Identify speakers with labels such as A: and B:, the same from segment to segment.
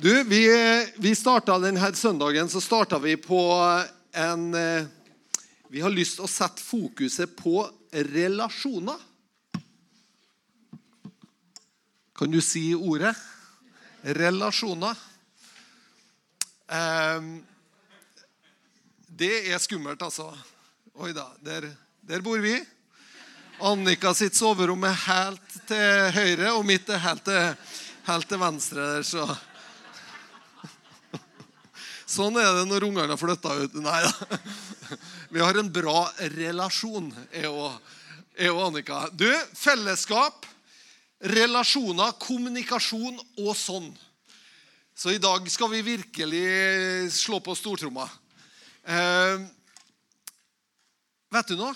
A: Du, vi, vi starta denne søndagen så starta vi på en eh, Vi har lyst til å sette fokuset på relasjoner. Kan du si ordet? Relasjoner. Eh, det er skummelt, altså. Oi da, der, der bor vi. Annika sitt soverom er helt til høyre, og mitt er helt til, helt til venstre. der, så... Sånn er det når ungene har flytta ut. Nei da. Vi har en bra relasjon, jeg og, Annika. Du, fellesskap, relasjoner, kommunikasjon og sånn. Så i dag skal vi virkelig slå på stortromma. Eh, vet du noe?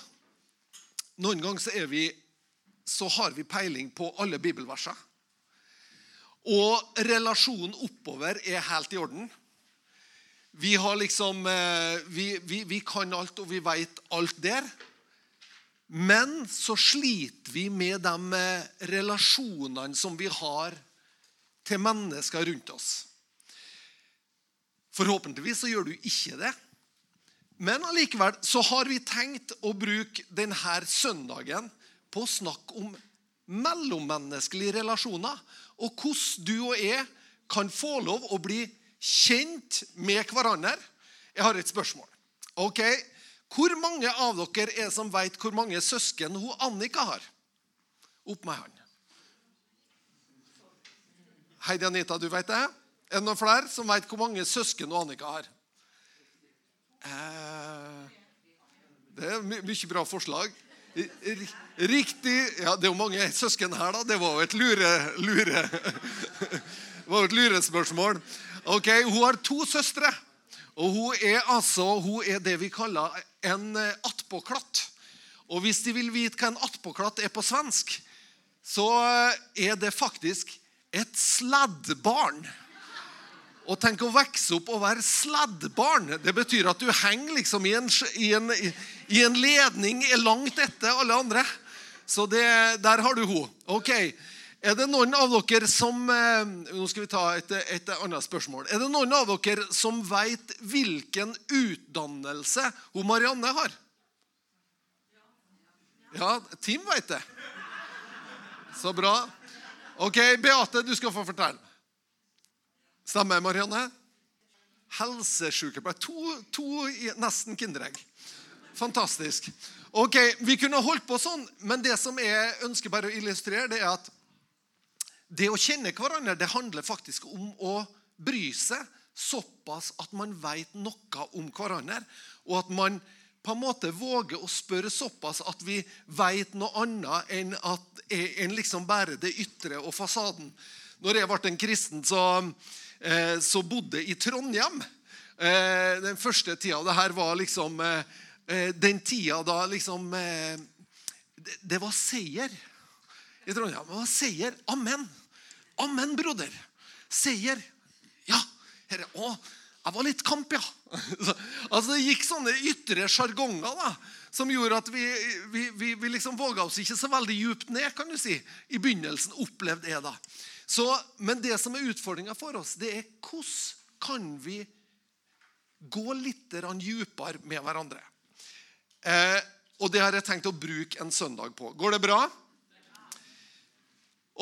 A: Noen ganger så, vi, så har vi peiling på alle bibelversene. Og relasjonen oppover er helt i orden. Vi, har liksom, eh, vi, vi, vi kan alt, og vi veit alt der. Men så sliter vi med de eh, relasjonene som vi har til mennesker rundt oss. Forhåpentligvis så gjør du ikke det. Men allikevel så har vi tenkt å bruke denne søndagen på å snakke om mellommenneskelige relasjoner, og hvordan du og jeg kan få lov å bli kjent med hverandre. Jeg har et spørsmål. Ok, Hvor mange av dere er som vet hvor mange søsken hun Annika har? Opp med hånd. Heidi Anita, du vet det? Er det noen flere som vet hvor mange søsken hun Annika har? Eh, det er my mye bra forslag. Riktig Ja, det er jo mange søsken her, da. Det var jo et lure, lure. Det var jo et lurespørsmål. Ok, Hun har to søstre. Og hun er altså hun er det vi kaller en eh, attpåklatt. Og hvis de vil vite hva en attpåklatt er på svensk, så eh, er det faktisk et sladdbarn. Og tenk å vokse opp og være sladdbarn. Det betyr at du henger liksom i en, i en, i en ledning langt etter alle andre. Så det, der har du henne. Ok, er det noen av dere som eh, Nå skal vi ta et, et annet spørsmål. Er det noen av dere som vet hvilken utdannelse hun Marianne har? Ja, Tim vet det. Så bra. Ok, Beate, du skal få fortelle. Stemmer, Marianne? Helsesykepleier. To, to nesten kinderegg. Fantastisk. Ok, Vi kunne holdt på sånn, men det som jeg ønsker bare å illustrere, det er at det å kjenne hverandre det handler faktisk om å bry seg såpass at man vet noe om hverandre, og at man på en måte våger å spørre såpass at vi vet noe annet enn, at, enn liksom bare det ytre og fasaden. Når jeg ble en kristen, så, eh, så bodde jeg i Trondheim. Eh, den første tida. Det her var liksom eh, den tida da liksom det var seier i Trondheim. Det var seier. Amen. Amen, broder. Seier. Ja. Herre, å, jeg var litt kamp, ja. altså Det gikk sånne ytre sjargonger da, som gjorde at vi, vi, vi, vi liksom våga oss ikke så veldig djupt ned. kan du si. I begynnelsen opplevde jeg da. Så, men det som er utfordringa for oss, det er hvordan kan vi gå litt dypere med hverandre. Eh, og det har jeg tenkt å bruke en søndag på. Går det bra?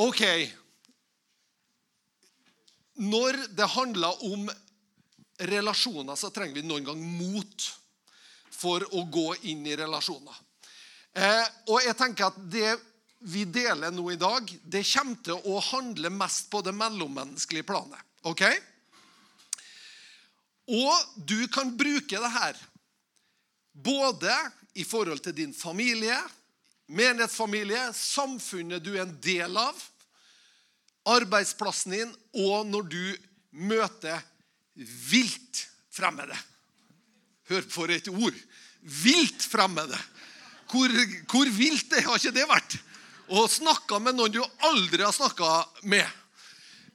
A: Ok. Når det handler om relasjoner, så trenger vi noen gang mot for å gå inn i relasjoner. Eh, og jeg tenker at Det vi deler nå i dag, det kommer til å handle mest på det mellommenneskelige planet. ok? Og du kan bruke det her både i forhold til din familie, menighetsfamilie, samfunnet du er en del av, arbeidsplassen din, og når du møter vilt fremmede. Hør for et ord. Vilt fremmede. Hvor, hvor vilt det har ikke det vært? Å snakke med noen du aldri har snakka med.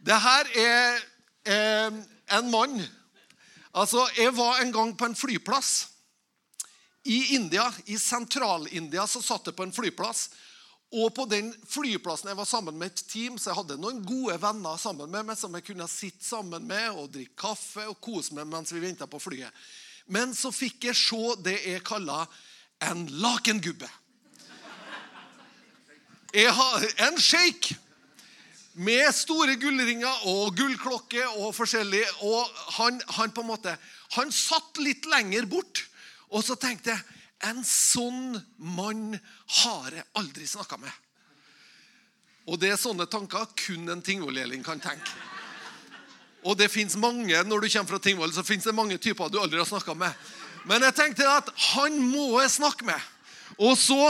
A: Det her er eh, en mann Altså, Jeg var en gang på en flyplass i India. I Sentral-India så satt jeg på en flyplass. Og på den flyplassen jeg var sammen med et team, så jeg hadde noen gode venner sammen med meg som jeg kunne sitte sammen med og drikke kaffe og kose med mens vi venta på flyet. Men så fikk jeg se det jeg kaller en lakengubbe. Jeg har en shake med store gullringer og gullklokke og forskjellig. Og han, han, på en måte, han satt litt lenger bort. Og så tenkte jeg en sånn mann har jeg aldri snakka med. Og det er sånne tanker kun en Tingvoll-Elin kan tenke. Og det fins mange når du kommer fra Tingvoll, så finnes det mange typer du aldri har snakka med. Men jeg tenkte at han må jeg snakke med. Og så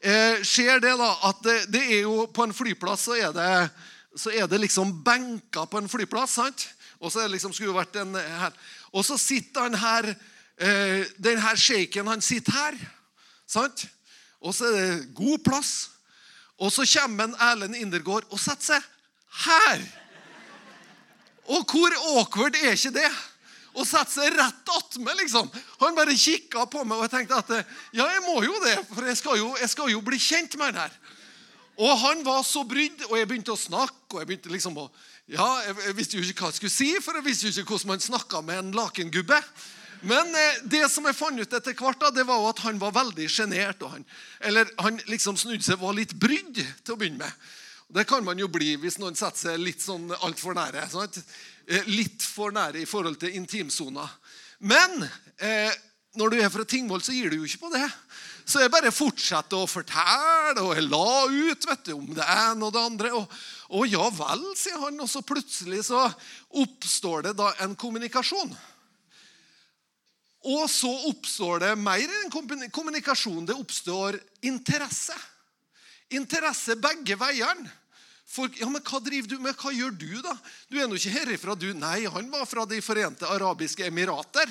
A: eh, skjer det da at det, det, er jo på en flyplass så er det, så er det liksom benker på en flyplass. sant? Og så er det liksom, skulle vært en her. Og så sitter han her eh, denne han sitter her. sant? Og så er det god plass. Og så kommer en Erlend Indergård og setter seg her. Og hvor awkward er ikke det? Å sette seg rett attmed, liksom. Han bare kikka på meg, og jeg tenkte at ja, jeg må jo det, for jeg skal jo, jeg skal jo bli kjent med han her. Og han var så brydd, og jeg begynte å snakke, og jeg begynte liksom å ja, Jeg visste jo ikke hva jeg skulle si, for jeg visste jo ikke hvordan man snakka med en lakengubbe. Men eh, det som jeg fant ut etter hvert, da, det var at han var veldig sjenert. Eller han liksom snudde seg, var litt brydd til å begynne med. Det kan man jo bli hvis noen setter seg litt sånn altfor nære. Sant? Eh, litt for nære i forhold til intimsona. Men eh, når du er fra Tingvoll, så gir du jo ikke på det. Så jeg bare fortsetter å fortelle, og jeg la ut vet du, om det ene og det andre. Og, og ja vel, sier han, og så plutselig så oppstår det da en kommunikasjon. Og så oppstår det mer enn kommunikasjon. Det oppstår interesse. Interesse begge veiene. For, ja, men Hva driver du med? Hva gjør du, da? Du er nå ikke herifra, du. Nei, han var fra De forente arabiske emirater.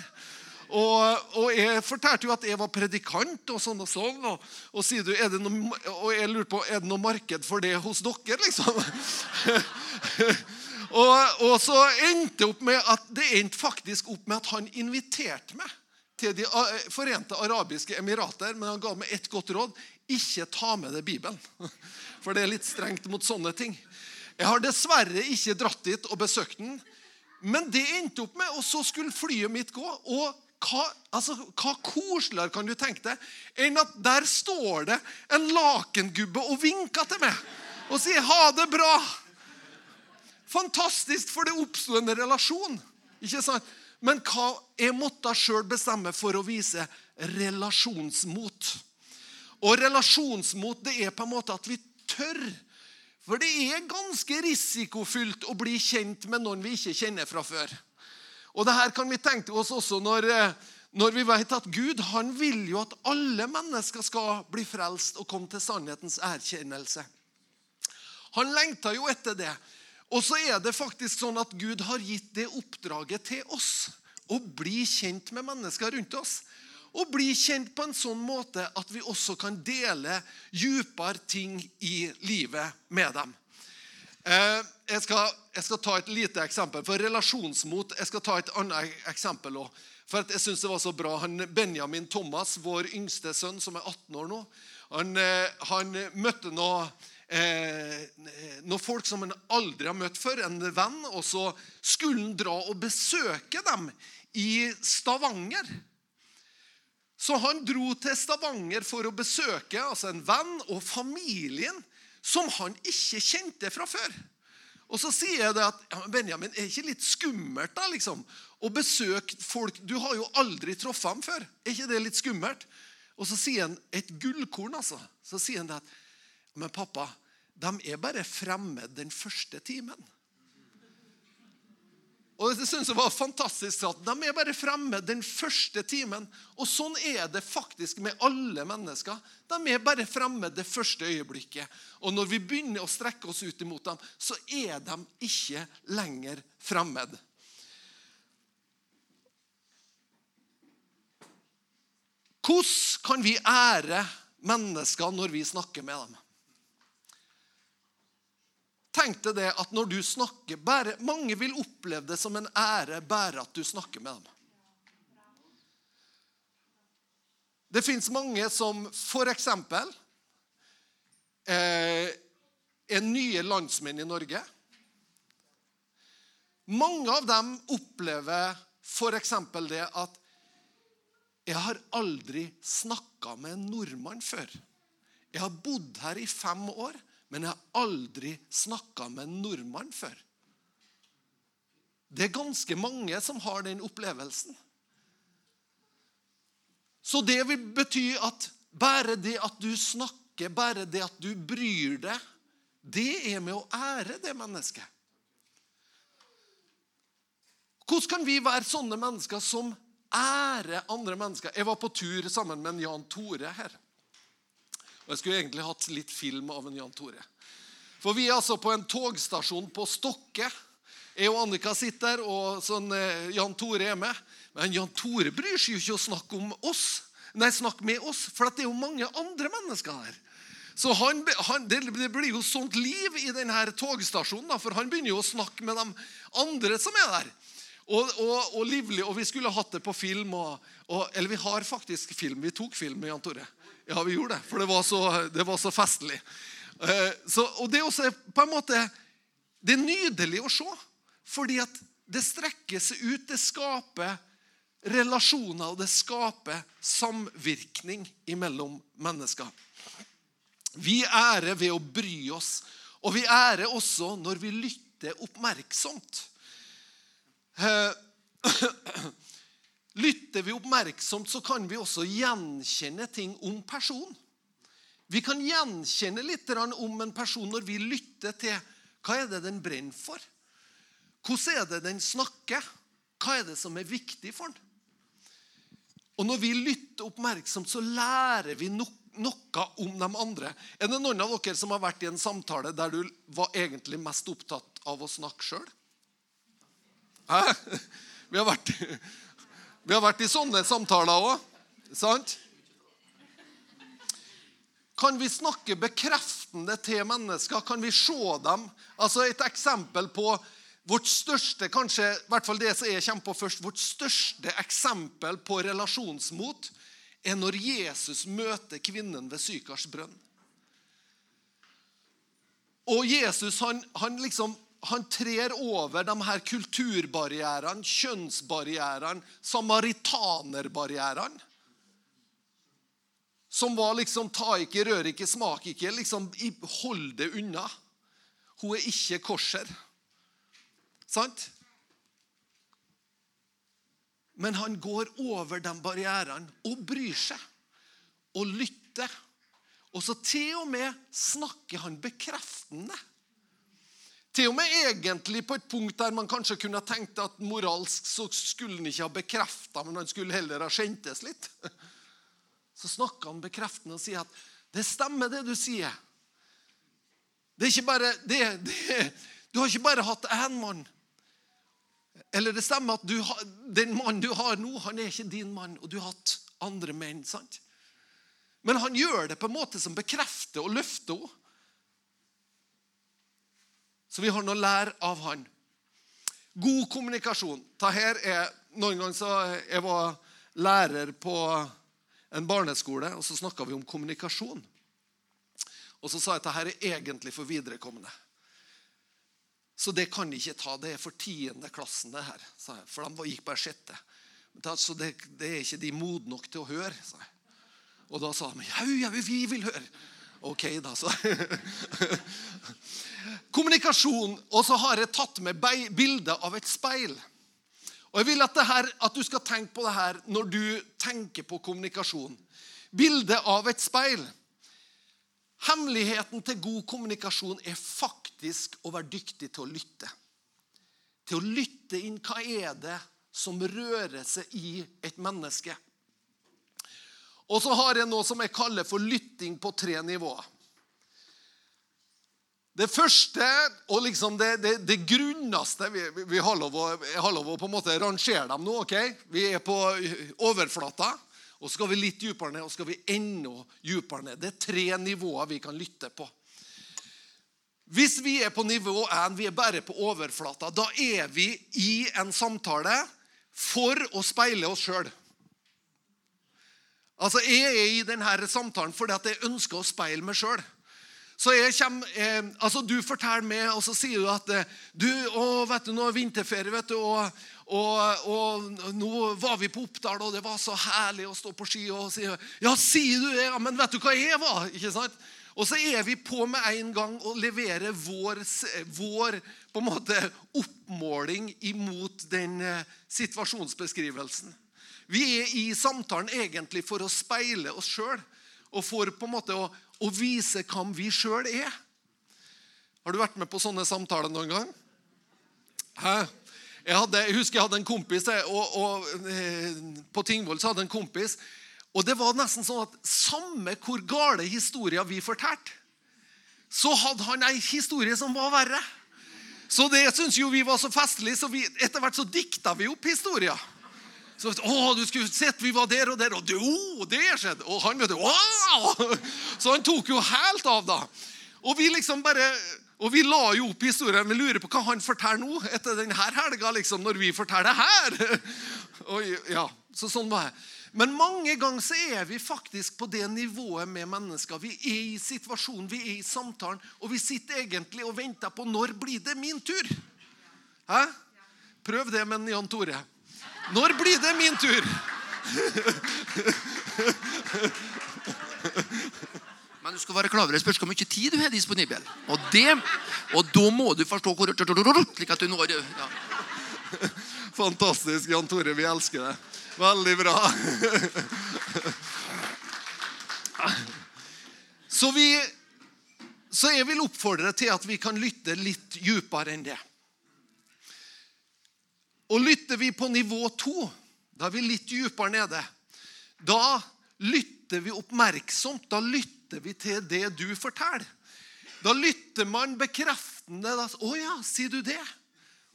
A: Og, og, jeg fortalte jo at jeg var predikant og sånn og sånn. Og, og sier du, er det noe, og jeg lurer på, er det noe marked for det hos dere, liksom? og, og, så endte opp med at det endte faktisk opp med at han inviterte meg til De forente arabiske emirater, men han ga meg ett godt råd. Ikke ta med deg Bibelen. For det er litt strengt mot sånne ting. Jeg har dessverre ikke dratt dit og besøkt den. Men det endte opp med, og så skulle flyet mitt gå. Og hva, altså, hva koseligere kan du tenke deg enn at der står det en lakengubbe og vinker til meg og sier 'ha det bra'? Fantastisk, for det oppsto en relasjon. Ikke sant? Men hva jeg måtte sjøl bestemme for å vise relasjonsmot. Og relasjonsmot det er på en måte at vi tør. For det er ganske risikofylt å bli kjent med noen vi ikke kjenner fra før. Og det her kan vi tenke oss også når, når vi vet at Gud han vil jo at alle mennesker skal bli frelst og komme til sannhetens erkjennelse. Han lengta jo etter det. Og så er det faktisk sånn at Gud har gitt det oppdraget til oss. Å bli kjent med mennesker rundt oss. Og bli kjent på en sånn måte at vi også kan dele dypere ting i livet med dem. Eh, jeg skal, jeg skal, ta et lite eksempel. For relasjonsmot Jeg skal ta et annet eksempel òg. For jeg synes det var så bra. Han Benjamin Thomas, vår yngste sønn, som er 18 år nå, han, eh, han møtte noe eh, noen folk som han aldri har møtt før, en venn. Og så skulle han dra og besøke dem i Stavanger. Så han dro til Stavanger for å besøke altså en venn og familien som han ikke kjente fra før. Og så sier jeg det at ja, Benjamin, er det ikke litt skummelt da, liksom, å besøke folk Du har jo aldri truffet ham før. Er ikke det litt skummelt? Og så sier han et gullkorn. altså. Så sier han det at Men pappa, de er bare fremmed den første timen. Og det synes jeg var fantastisk at De er bare fremme den første timen. Og sånn er det faktisk med alle mennesker. De er bare fremme det første øyeblikket. Og når vi begynner å strekke oss ut imot dem, så er de ikke lenger fremmed. Hvordan kan vi ære mennesker når vi snakker med dem? Tenk deg det at når du snakker bare, Mange vil oppleve det som en ære bare at du snakker med dem. Det fins mange som f.eks. eh, er nye landsmenn i Norge. Mange av dem opplever f.eks. det at jeg har aldri snakka med en nordmann før. Jeg har bodd her i fem år, men jeg har aldri snakka med en nordmann før. Det er ganske mange som har den opplevelsen. Så det vil bety at bare det at du snakker, bare det at du bryr deg, det er med å ære det mennesket. Hvordan kan vi være sånne mennesker som ærer andre mennesker? Jeg var på tur sammen med en Jan Tore her. Og Jeg skulle egentlig hatt litt film av en Jan Tore. For vi er altså på en togstasjon på Stokke. Jeg og Annika sitter der, og sånn, eh, Jan Tore er med. Men Jan Tore bryr seg jo ikke å snakke om oss. Nei, snakke med oss, for det er jo mange andre mennesker her. Så han, han, det, blir jo sånt liv i denne togstasjonen, da, for han begynner jo å snakke med de andre som er der. Og, og, og, livlig, og vi skulle hatt det på film. Og, eller vi har faktisk film. Vi tok film med Jan Tore. Ja, vi gjorde det, for det var så, det var så festlig. Eh, så, og det er også på en måte Det er nydelig å se, fordi at det strekker seg ut. Det skaper relasjoner, og det skaper samvirkning mellom mennesker. Vi ærer ved å bry oss, og vi ærer også når vi lytter oppmerksomt. Eh, lytter vi oppmerksomt, så kan vi også gjenkjenne ting om personen. Vi kan gjenkjenne litt om en person når vi lytter til hva er det den brenner for. Hvordan er det den snakker? Hva er det som er viktig for den? Og Når vi lytter oppmerksomt, så lærer vi noe, noe om de andre. Er det noen av dere som har vært i en samtale der du var egentlig mest opptatt av å snakke sjøl? Vi har, vært, vi har vært i sånne samtaler òg. Sant? Kan vi snakke bekreftende til mennesker? Kan vi se dem? Altså Et eksempel på vårt største kanskje, i hvert fall det som jeg kommer på først, vårt største eksempel på relasjonsmot er når Jesus møter kvinnen ved Sykars brønn. Og Jesus han, han liksom han trer over de her kulturbarrierene, kjønnsbarrierene, samaritanerbarrierene. Som var liksom 'ta ikke, rør ikke, smak ikke'. liksom Hold det unna. Hun er ikke korser. Sant? Men han går over de barrierene og bryr seg og lytter. Og så til og med snakker han bekreftende. Til og med egentlig på et punkt der man kanskje kunne tenkt at moralsk så skulle han ikke ha bekrefta, men han skulle heller ha skjentes litt. Så snakker han bekreftende og sier at 'det stemmer, det du sier'. Det er ikke bare, det, det, du har ikke bare hatt én mann. Eller det stemmer at du, den mannen du har nå, han er ikke din mann, og du har hatt andre menn. sant? Men han gjør det på en måte som bekrefter og løfter henne. Så vi har noe å lære av han. God kommunikasjon. her er, Noen ganger så jeg var lærer på en barneskole, og så snakka vi om kommunikasjon. Og så sa jeg at dette er egentlig for viderekommende. Så det kan ikke ta. Det er for tiende klassen, det her. sa jeg. For de gikk bare sjette. Så det, det, er ikke de modne nok til å høre, sa jeg. Og da sa de ja, ja, vi vil høre. Ok, da, så. Kommunikasjon. Og så har jeg tatt med bilde av et speil. Og Jeg vil at, her, at, du skal tenke på det her når du tenker på kommunikasjon. Bildet av et speil. Hemmeligheten til god kommunikasjon er faktisk å være dyktig til å lytte. Til å lytte inn hva er det som rører seg i et menneske. Og så har jeg noe som jeg kaller for lytting på tre nivåer. Det første og liksom det, det, det grunneste vi, vi, har lov å, har lov å på en måte rangere dem nå. ok? Vi er på overflata, og så skal vi litt dypere ned, og skal vi enda dypere ned. Det er tre nivåer vi kan lytte på. Hvis vi er på nivå 1, vi er bare på overflata, da er vi i en samtale for å speile oss sjøl. Altså, jeg er i denne samtalen fordi at jeg ønsker å speile meg sjøl. Så eh, altså Du forteller meg, og så sier du at eh, du, å, vet du, nå er vinterferie, vet du, og, og, og, nå var vi på Oppdal, og det var så herlig å stå på ski. og si, Ja, sier du det? Ja, men vet du hva jeg var? ikke sant? Og så er vi på med en gang å levere vår, vår på en måte oppmåling imot den eh, situasjonsbeskrivelsen. Vi er i samtalen egentlig for å speile oss sjøl og for på en måte å, å vise hvem vi sjøl er. Har du vært med på sånne samtaler noen gang? Hæ? Jeg, hadde, jeg husker jeg hadde en kompis og, og eh, på Tingvoll så hadde jeg en kompis. Og det var nesten sånn at Samme hvor gale historier vi fortalte, så hadde han ei historie som var verre. Så det syntes jo vi var så festlig, så vi, etter hvert så dikta vi opp historier. Så, å, du skulle sett vi var der og der, og det, det skjedde. Og han vet du, wow! Så han tok jo helt av, da. Og vi liksom bare, og vi la jo opp historien. Vi lurer på hva han forteller nå etter denne helga, liksom, når vi forteller her. Og, ja, så sånn var det. Men mange ganger så er vi faktisk på det nivået med mennesker. Vi er i situasjonen, vi er i samtalen, og vi sitter egentlig og venter på når blir det min tur. Hæ? Prøv det med Jan Tore. Når blir det min tur?
B: Men du skal være klar over det spørs hvor mye tid du har disponibel. Og, det, og da må du forstå hvor slik at du når ja.
A: Fantastisk, Jan Tore. Vi elsker det. Veldig bra. Så, vi, så jeg vil oppfordre til at vi kan lytte litt dypere enn det. Og lytter vi på nivå to, da er vi litt dypere nede. Da lytter vi oppmerksomt. Da lytter vi til det du forteller. Da lytter man bekreftende. Da, 'Å ja, sier du det?'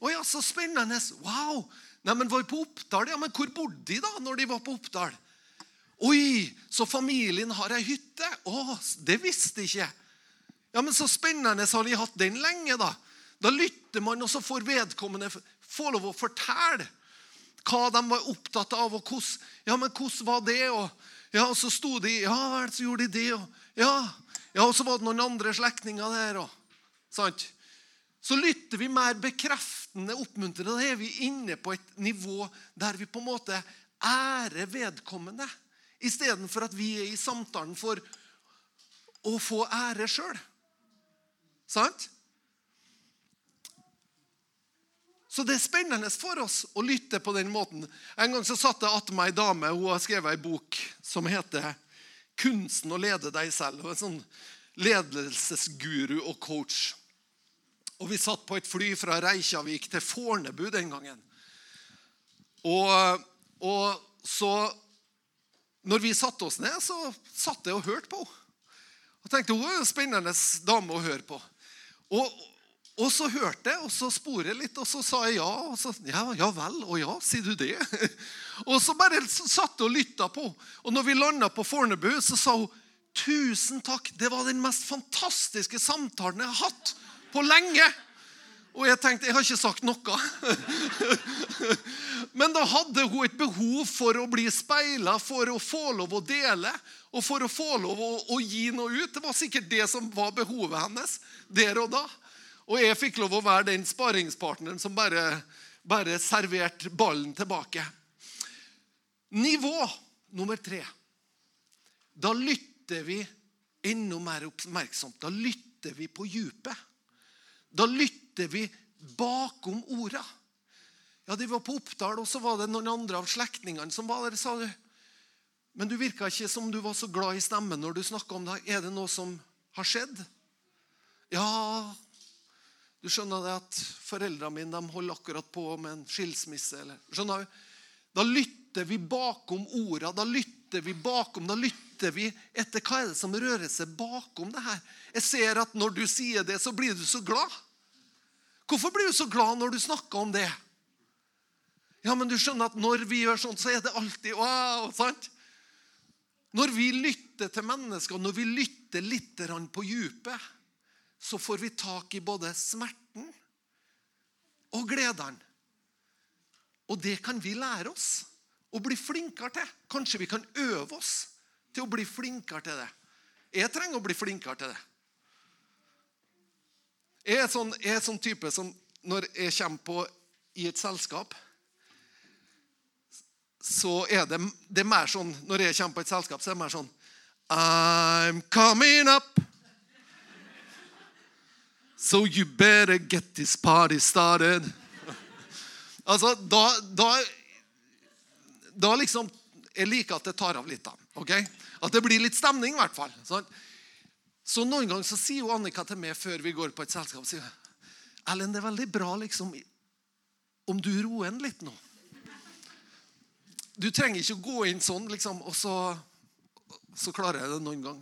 A: 'Å ja, så spennende.' 'Wow.' Nei, men var på Oppdal? Ja, men hvor bodde de da når de var på Oppdal? Oi, så familien har ei hytte? Å, det visste jeg ikke. Ja, men så spennende. Har de hatt den lenge, da? Da lytter man, og så får vedkommende få lov å fortelle hva de var opptatt av. og hvordan, ja, men hvordan var det? Og, ja, og så sto de Ja vel, så gjorde de det. Og, ja, ja, og så var det noen andre slektninger der. Og, sant? Så lytter vi mer bekreftende, oppmuntrende. Da er vi inne på et nivå der vi på en måte ærer vedkommende. Istedenfor at vi er i samtalen for å få ære sjøl. Sant? Så det er spennende for oss å lytte på den måten. En gang så satt jeg attmed ei dame. Hun har skrevet ei bok som heter 'Kunsten å lede deg selv'. Hun er en sånn ledelsesguru og coach. Og Vi satt på et fly fra Reykjavik til Fornebu den gangen. Og, og så Når vi satte oss ned, så satt jeg og hørte på henne. Og tenkte hun er en spennende dame å høre på. Og, og så hørte jeg, og så sporet litt, og så sa jeg ja. Og så, ja, ja vel, og ja, sier du det? Og så bare satt og lytta på. Og når vi landa på Fornebu, så sa hun tusen takk. Det var den mest fantastiske samtalen jeg har hatt på lenge. Og jeg tenkte jeg har ikke sagt noe. Men da hadde hun et behov for å bli speila, for å få lov å dele og for å få lov å, å gi noe ut. Det var sikkert det som var behovet hennes der og da. Og jeg fikk lov å være den sparingspartneren som bare, bare serverte ballen tilbake. Nivå nummer tre. Da lytter vi enda mer oppmerksomt. Da lytter vi på djupet. Da lytter vi bakom orda. Ja, De var på Oppdal, og så var det noen andre av slektningene som var der. sa du, Men du virka ikke som du var så glad i stemmen når du snakka om det. Er det noe som har skjedd? Ja, du skjønner det at Foreldrene mine de holder akkurat på med en skilsmisse. Eller, skjønner du? Da lytter vi bakom orda. Da lytter vi bakom, da lytter vi etter hva er det som rører seg bakom det her. Jeg ser at når du sier det, så blir du så glad. Hvorfor blir du så glad når du snakker om det? Ja, men du skjønner at når vi gjør sånn, så er det alltid wow, sant? Når vi lytter til mennesker, når vi lytter litt på djupet, så får vi tak i både smerten og gleden. Og det kan vi lære oss å bli flinkere til. Kanskje vi kan øve oss til å bli flinkere til det. Jeg trenger å bli flinkere til det. Jeg er sånn, jeg er sånn type som når jeg kommer på i et selskap så er det, det er mer sånn Når jeg kommer på et selskap, så er det mer sånn I'm coming up. So you better get this party started. Altså, da, da, da liksom Jeg liker at det tar av litt, da. ok? At det blir litt stemning, i hvert fall. Sånn. Så noen ganger så sier jo Annika til meg før vi går på et selskap sier, Ellen, det er veldig bra liksom, om du roer en litt nå. Du trenger ikke å gå inn sånn, liksom, og så, så klarer jeg det noen gang.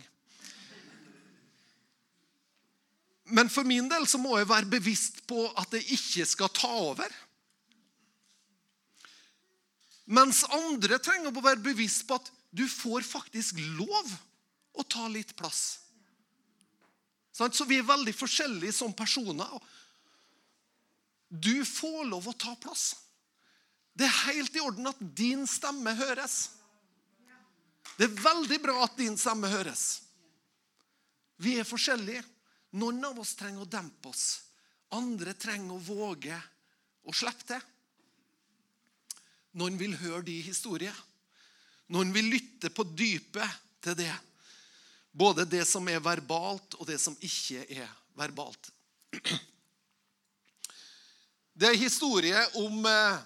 A: Men for min del så må jeg være bevisst på at det ikke skal ta over. Mens andre trenger å være bevisst på at du får faktisk lov å ta litt plass. Så vi er veldig forskjellige som personer. Du får lov å ta plass. Det er helt i orden at din stemme høres. Det er veldig bra at din stemme høres. Vi er forskjellige. Noen av oss trenger å dempe oss. Andre trenger å våge å slippe til. Noen vil høre de historier. Noen vil lytte på dypet til det. Både det som er verbalt, og det som ikke er verbalt. Det er historie om eh,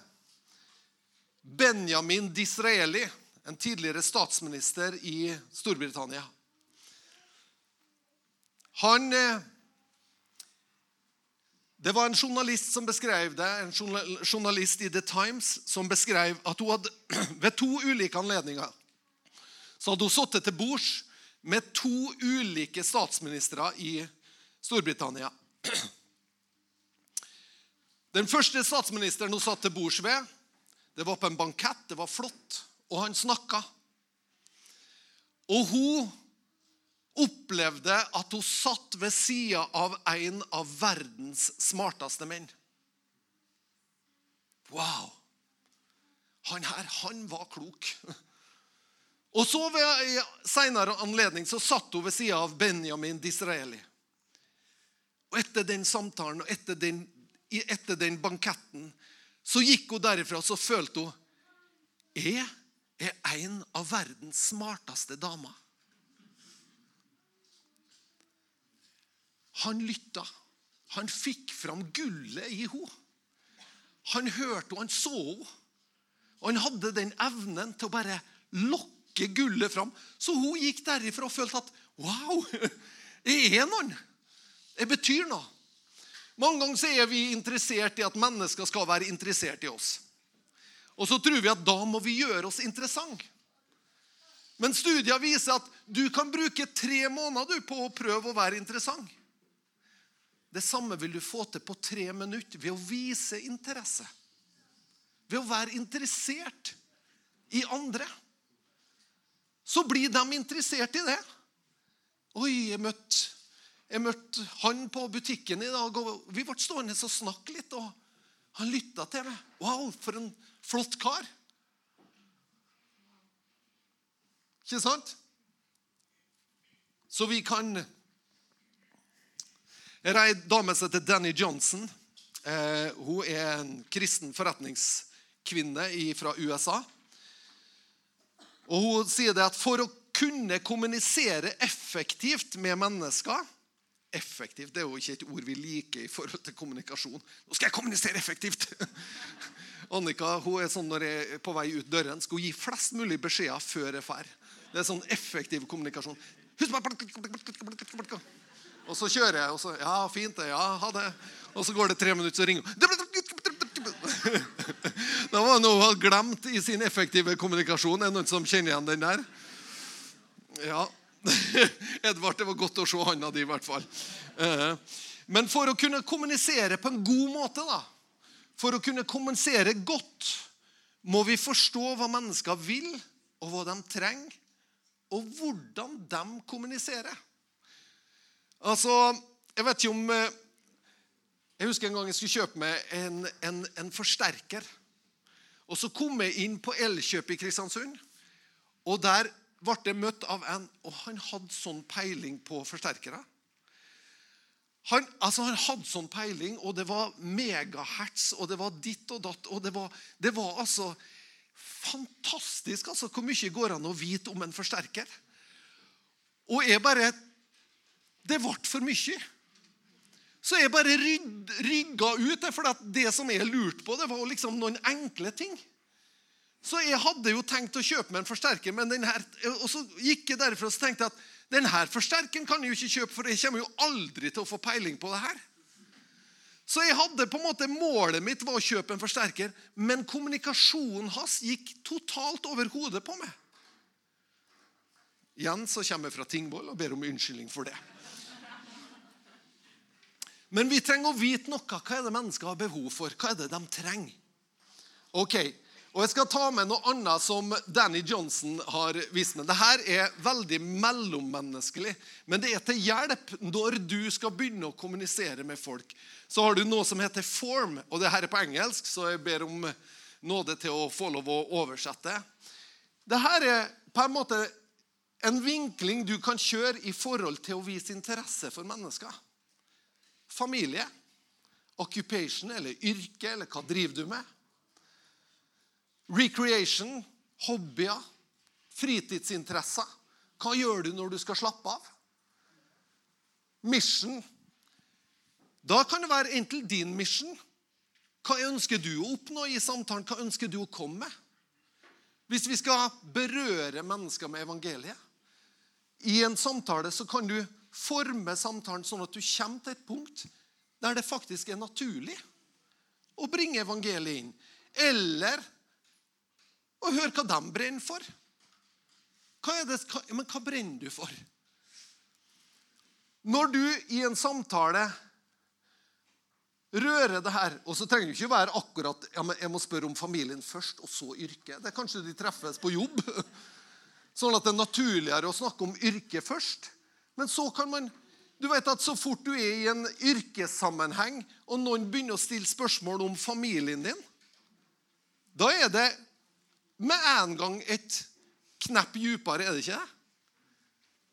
A: Benjamin Disraeli, en tidligere statsminister i Storbritannia. Han eh, Det var en journalist som beskrev det, en journalist i The Times som beskrev at hun hadde ved to ulike anledninger så hadde hun sittet til bords med to ulike statsministre i Storbritannia. Den første statsministeren hun satt til bords ved, det var på en bankett, det var flott, og han snakka. Og hun opplevde at hun satt ved sida av en av verdens smarteste menn. Wow! Han her, han var klok. Og så ved en senere anledning så satt hun ved sida av Benjamin Disraeli. Og etter den samtalen og etter den, etter den banketten så gikk hun derifra og så følte hun Jeg er en av verdens smarteste damer. Han lytta. Han fikk fram gullet i henne. Han hørte henne, han så henne. Og han hadde den evnen til å bare lokke gullet fram. Så hun gikk derifra og følte at Wow! Jeg er noen. Jeg betyr noe. Mange ganger er vi interessert i at mennesker skal være interessert i oss. Og så tror vi at da må vi gjøre oss interessant. Men studier viser at du kan bruke tre måneder på å prøve å være interessant. Det samme vil du få til på tre minutter ved å vise interesse. Ved å være interessert i andre. Så blir de interessert i det. Oi, jeg møtte jeg møtte han på butikken i dag, og vi ble stående og snakke litt. og Han lytta til meg. Wow, for en flott kar. Ikke sant? Så vi kan ei dame som heter Danny Johnson. Eh, hun er en kristen forretningskvinne fra USA. Og Hun sier det at for å kunne kommunisere effektivt med mennesker effektivt. Det er jo ikke et ord vi liker i forhold til kommunikasjon. Nå skal jeg kommunisere effektivt! Annika hun er sånn når jeg er på vei ut døren, skal hun gi flest mulig beskjeder før jeg drar. Det er sånn effektiv kommunikasjon. Og så kjører jeg, og så Ja, fint det. Ja, ha det. Og så går det tre minutter, så ringer hun. Det var noe hun hadde glemt i sin effektive kommunikasjon. Er det noen som kjenner igjen den der? Ja. Edvard, det var godt å se handa di, i hvert fall. Eh, men for å kunne kommunisere på en god måte, da, for å kunne kommunisere godt, må vi forstå hva mennesker vil, og hva de trenger, og hvordan de kommuniserer. Altså, Jeg vet ikke om eh, Jeg husker en gang jeg skulle kjøpe meg en, en, en forsterker. Og Så kom jeg inn på Elkjøp i Kristiansund. Og der ble jeg møtt av en, og han hadde sånn peiling på forsterkere. Han, altså, han hadde sånn peiling, og det var megahertz, og det var ditt og datt. og Det var, det var altså fantastisk altså, hvor mye går an å vite om en forsterker. Og jeg bare Det ble for mye. Så jeg bare rygga ut. For det som jeg lurte på, det var liksom noen enkle ting. Så jeg hadde jo tenkt å kjøpe meg en forsterker, men den her, og så gikk jeg derfra og tenkte at denne forsterkeren kan jeg jo ikke kjøpe, for jeg kommer jo aldri til å få peiling på det her. Så jeg hadde på en måte Målet mitt var å kjøpe en forsterker, men kommunikasjonen hans gikk totalt over hodet på meg. Igjen så kommer jeg fra Tingvoll og ber om unnskyldning for det. Men vi trenger å vite noe. Hva er det mennesker har behov for? Hva er det de trenger? Ok, og Jeg skal ta med noe annet som Danny Johnson har vist meg. Dette er veldig mellommenneskelig, men det er til hjelp når du skal begynne å kommunisere med folk. Så har du noe som heter form, og det her er på engelsk, så jeg ber om nåde til å få lov å oversette. Dette er på en måte en vinkling du kan kjøre i forhold til å vise interesse for mennesker. Familie, occupation eller yrke, eller hva driver du med? Recreation, hobbyer, fritidsinteresser. Hva gjør du når du skal slappe av? Mission. Da kan det være enten din mission. Hva ønsker du å oppnå i samtalen? Hva ønsker du å komme med? Hvis vi skal berøre mennesker med evangeliet i en samtale, så kan du forme samtalen sånn at du kommer til et punkt der det faktisk er naturlig å bringe evangeliet inn. Eller å høre hva de brenner for. Hva det, men hva brenner du for? Når du i en samtale rører det her Og så trenger det ikke være akkurat ja, men jeg må spørre om familien først, og så yrke. Det er Kanskje de treffes på jobb. Sånn at det er naturligere å snakke om yrke først. Men så kan man du vet at Så fort du er i en yrkessammenheng, og noen begynner å stille spørsmål om familien din, da er det med en gang et knepp dypere, er det ikke det?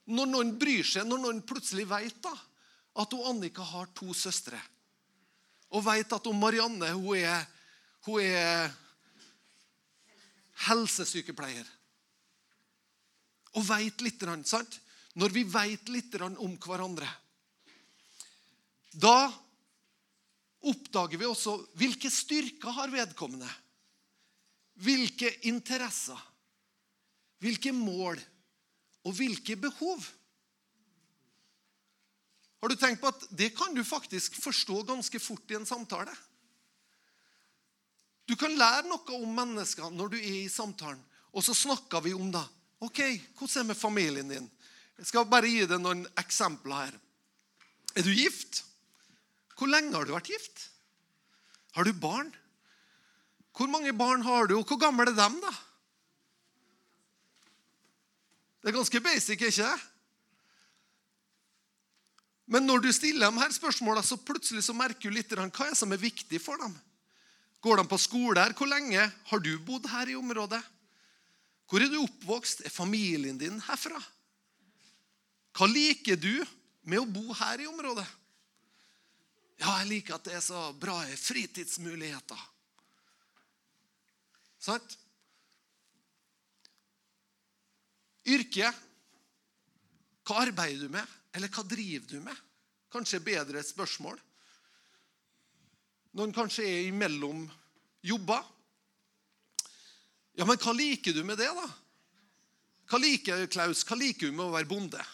A: Når noen bryr seg, når noen plutselig vet da, at hun Annika har to søstre, og vet at hun Marianne hun er, hun er helsesykepleier Og vet litt, sant? Når vi vet litt om hverandre, da oppdager vi også hvilke styrker har vedkommende hvilke interesser, hvilke mål og hvilke behov. Har du tenkt på at det kan du faktisk forstå ganske fort i en samtale? Du kan lære noe om mennesker når du er i samtalen. Og så snakker vi om det. Ok, Hvordan er det med familien din? Jeg skal bare gi deg noen eksempler her. Er du gift? Hvor lenge har du vært gift? Har du barn? Hvor mange barn har du, og hvor gamle er dem, da? Det er ganske basic, ikke det? Men når du stiller dem her spørsmåla, så plutselig så merker du litt hva er som er viktig for dem. Går de på skole her? Hvor lenge har du bodd her i området? Hvor er du oppvokst? Er familien din herfra? Hva liker du med å bo her i området? Ja, jeg liker at det er så bra fritidsmuligheter. Sant? Yrke. Hva arbeider du med? Eller hva driver du med? Kanskje bedre et spørsmål. Noen kanskje er imellom jobber. Ja, men hva liker du med det, da? Hva liker Klaus? Hva liker du med å være bonde?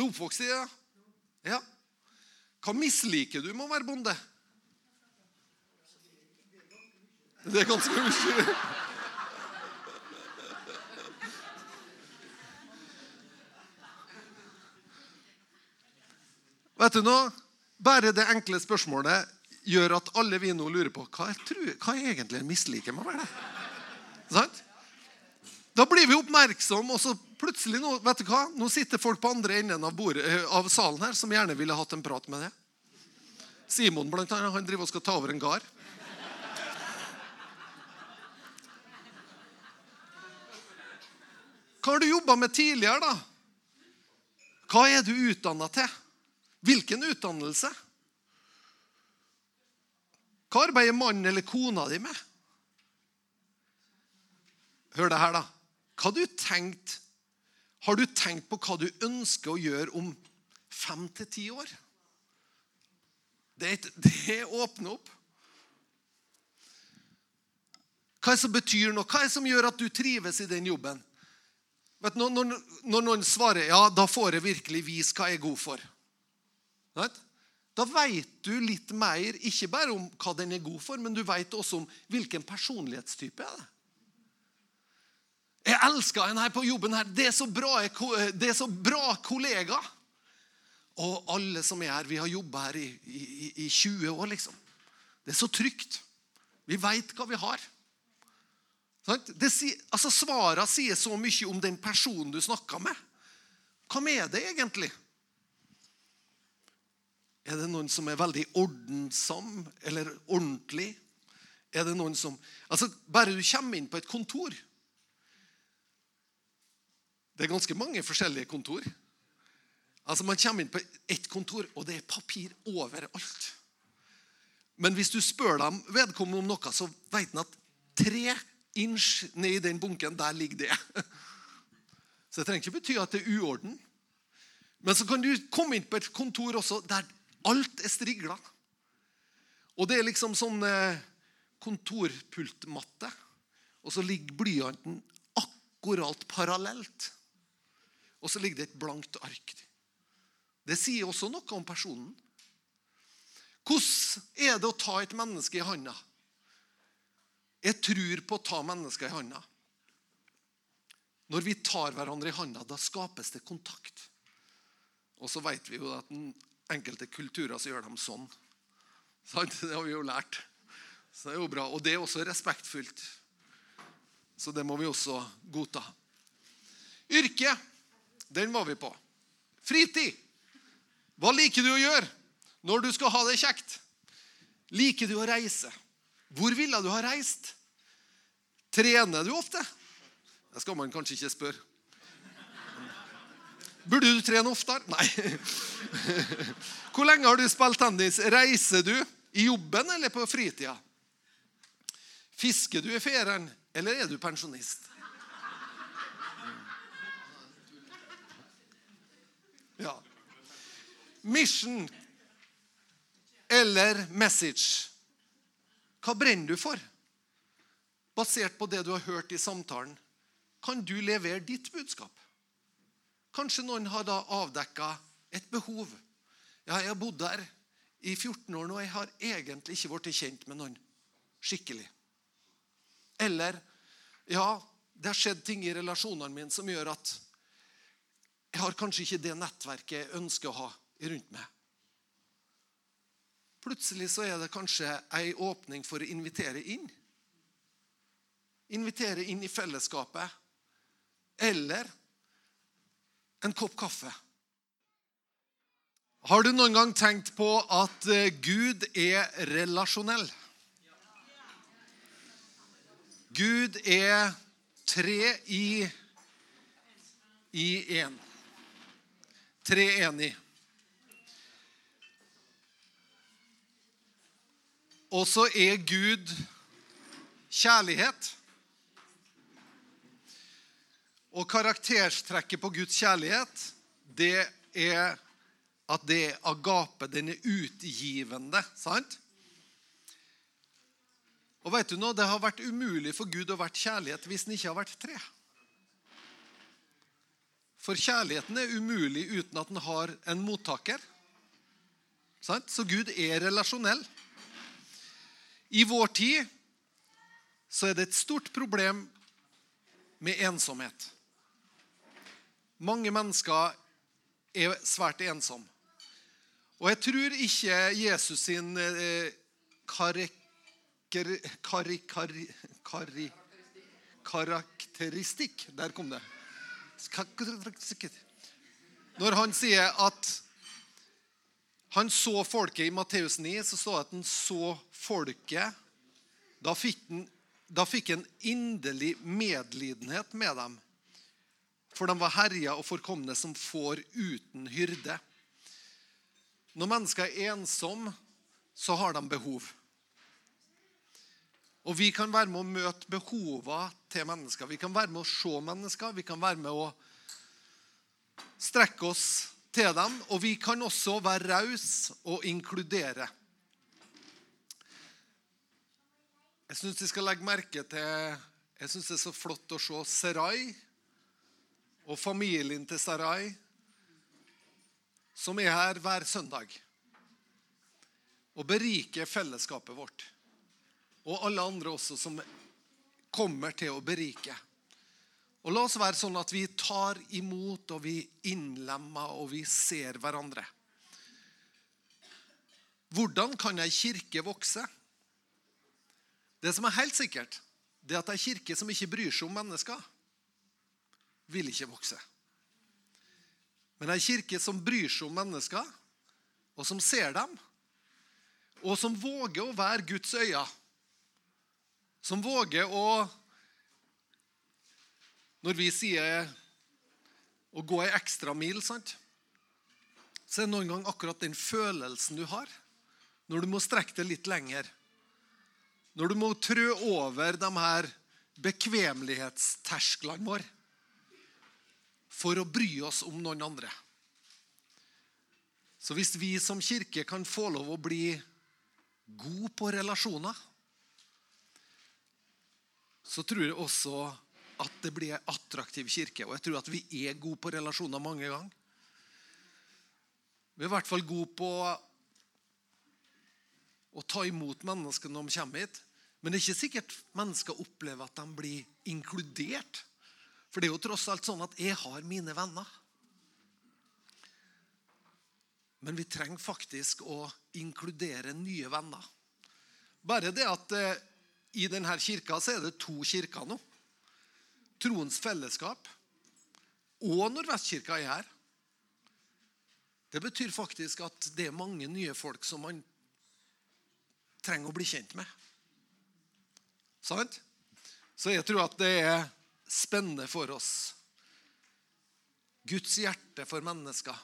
A: Blodfoks sier ja. ja. Hva misliker du med å være bonde? Det er ganske mye. Vet du noe? Bare det enkle spørsmålet gjør at alle vi nå lurer på hva, tror, hva jeg egentlig misliker med å være det. Sant? Da blir vi oppmerksomme, og så plutselig nå, vet du hva? Nå sitter folk på andre enden av, bordet, eh, av salen her som gjerne ville hatt en prat med det. Simon blant annet, han driver og skal ta over en gard. Hva har du jobba med tidligere, da? Hva er du utdanna til? Hvilken utdannelse? Hva arbeider mannen eller kona di med? Hør det her, da. Hva du tenkt, har du tenkt på hva du ønsker å gjøre om fem til ti år? Det, det åpner opp. Hva er det som betyr noe? Hva er det som gjør at du trives i den jobben? Når, når, når, noen svarer ja, da får jeg virkelig vise hva jeg er god for. Da vet du litt mer, ikke bare om hva den er god for, men du vet også om hvilken personlighetstype er det Jeg elsker en her på jobben. her. Det er så bra, det er så bra kollega. Og alle som er her, vi har jobba her i, i, i 20 år, liksom. Det er så trygt. Vi veit hva vi har. Det, altså Svarene sier så mye om den personen du snakker med. Hva med det egentlig? Er det noen som er veldig ordensom eller ordentlig? Er det noen som Altså, Bare du kommer inn på et kontor Det er ganske mange forskjellige kontor. Altså, Man kommer inn på ett kontor, og det er papir overalt. Men hvis du spør dem vedkommende om noe, så vet han at tre inch ned i den bunken, der ligger det. Så det trenger ikke bety at det er uorden. Men så kan du komme inn på et kontor også der alt er strigla. Og det er liksom sånn eh, kontorpultmatte. Og så ligger blyanten akkurat parallelt. Og så ligger det et blankt ark. Det sier også noe om personen. Hvordan er det å ta et menneske i handa? Jeg tror på å ta mennesker i handa. Når vi tar hverandre i handa, da skapes det kontakt. Og så vet vi jo at den enkelte kulturer så gjør de sånn. Det har vi jo lært. Så det er jo bra. Og det er også respektfullt. Så det må vi også godta. Yrke, den var vi på. Fritid. Hva liker du å gjøre når du skal ha det kjekt? Liker du å reise? Hvor ville du ha reist? Trener du ofte? Det skal man kanskje ikke spørre. Burde du trene oftere? Nei. Hvor lenge har du spilt tennis? Reiser du i jobben eller på fritida? Fisker du i ferien, eller er du pensjonist? Ja. Mission eller message? Hva brenner du for? Basert på det du har hørt i samtalen, kan du levere ditt budskap. Kanskje noen har da avdekka et behov. Ja, jeg har bodd der i 14 år nå, og jeg har egentlig ikke blitt kjent med noen skikkelig. Eller ja, det har skjedd ting i relasjonene mine som gjør at jeg har kanskje ikke det nettverket jeg ønsker å ha rundt meg. Plutselig så er det kanskje ei åpning for å invitere inn. Invitere inn i fellesskapet. Eller en kopp kaffe. Har du noen gang tenkt på at eh, Gud er relasjonell? Gud er tre i i én. Tre enig. Og så er Gud kjærlighet. Og karakterstrekket på Guds kjærlighet, det er at det er agape. Den er utgivende. sant? Og vet du nå, Det har vært umulig for Gud å være kjærlighet hvis den ikke har vært tre. For kjærligheten er umulig uten at den har en mottaker. Så Gud er relasjonell. I vår tid så er det et stort problem med ensomhet. Mange mennesker er svært ensomme. Og jeg tror ikke Jesus sin eh, karakteristikk Der kom det. Når han sier at han så folket i Matteus 9, så står det at han så folket. Da fikk han, da fikk han inderlig medlidenhet med dem. For de var herja og forkomne som får uten hyrde. Når mennesker er ensomme, så har de behov. Og vi kan være med å møte behovene til mennesker. Vi kan være med å se mennesker. Vi kan være med å strekke oss til dem. Og vi kan også være rause og inkludere. Jeg syns vi skal legge merke til Jeg syns det er så flott å se Serai og familien til Sarai, som er her hver søndag og beriker fellesskapet vårt. Og alle andre også som kommer til å berike. Og La oss være sånn at vi tar imot, og vi innlemmer, og vi ser hverandre. Hvordan kan ei kirke vokse? Det som er helt sikkert, det er at ei kirke som ikke bryr seg om mennesker, vil ikke vokse. Men ei kirke som bryr seg om mennesker, og som ser dem, og som våger å være Guds øyne, som våger å Når vi sier å gå ei ekstra mil, sant? så er det noen ganger akkurat den følelsen du har når du må strekke det litt lenger. Når du må trø over de her bekvemlighetstersklene våre for å bry oss om noen andre. Så hvis vi som kirke kan få lov å bli gode på relasjoner, så tror jeg også at det blir en attraktiv kirke. Og jeg tror at vi er gode på relasjoner mange ganger. Vi er i hvert fall gode på å ta imot mennesker når de kommer hit. Men det er ikke sikkert mennesker opplever at de blir inkludert. For det er jo tross alt sånn at jeg har mine venner. Men vi trenger faktisk å inkludere nye venner. Bare det at eh, i denne kirka så er det to kirker nå. Troens fellesskap og Nordvestkirka er her. Det betyr faktisk at det er mange nye folk som man trenger å bli kjent med. Sant? Så jeg tror at det er spennende for oss. Guds hjerte for mennesker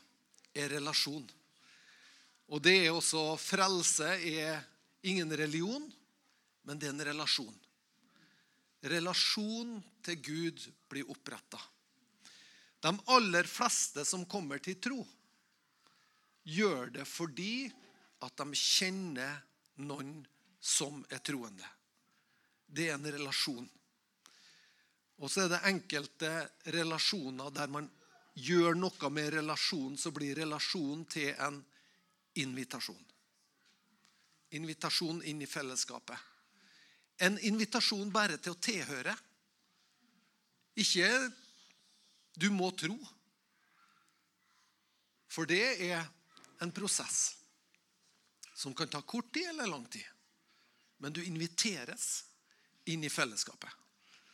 A: er relasjon. Og det er også Frelse er ingen religion, men det er en relasjon. Relasjon til Gud blir oppretta. De aller fleste som kommer til tro, gjør det fordi at de kjenner noen som er troende. Det er en relasjon. Og så er det enkelte relasjoner der man gjør noe med relasjonen, så blir relasjonen til en invitasjon. Invitasjon inn i fellesskapet. En invitasjon bare til å tilhøre. Ikke 'du må tro'. For det er en prosess som kan ta kort tid eller lang tid. Men du inviteres inn i fellesskapet.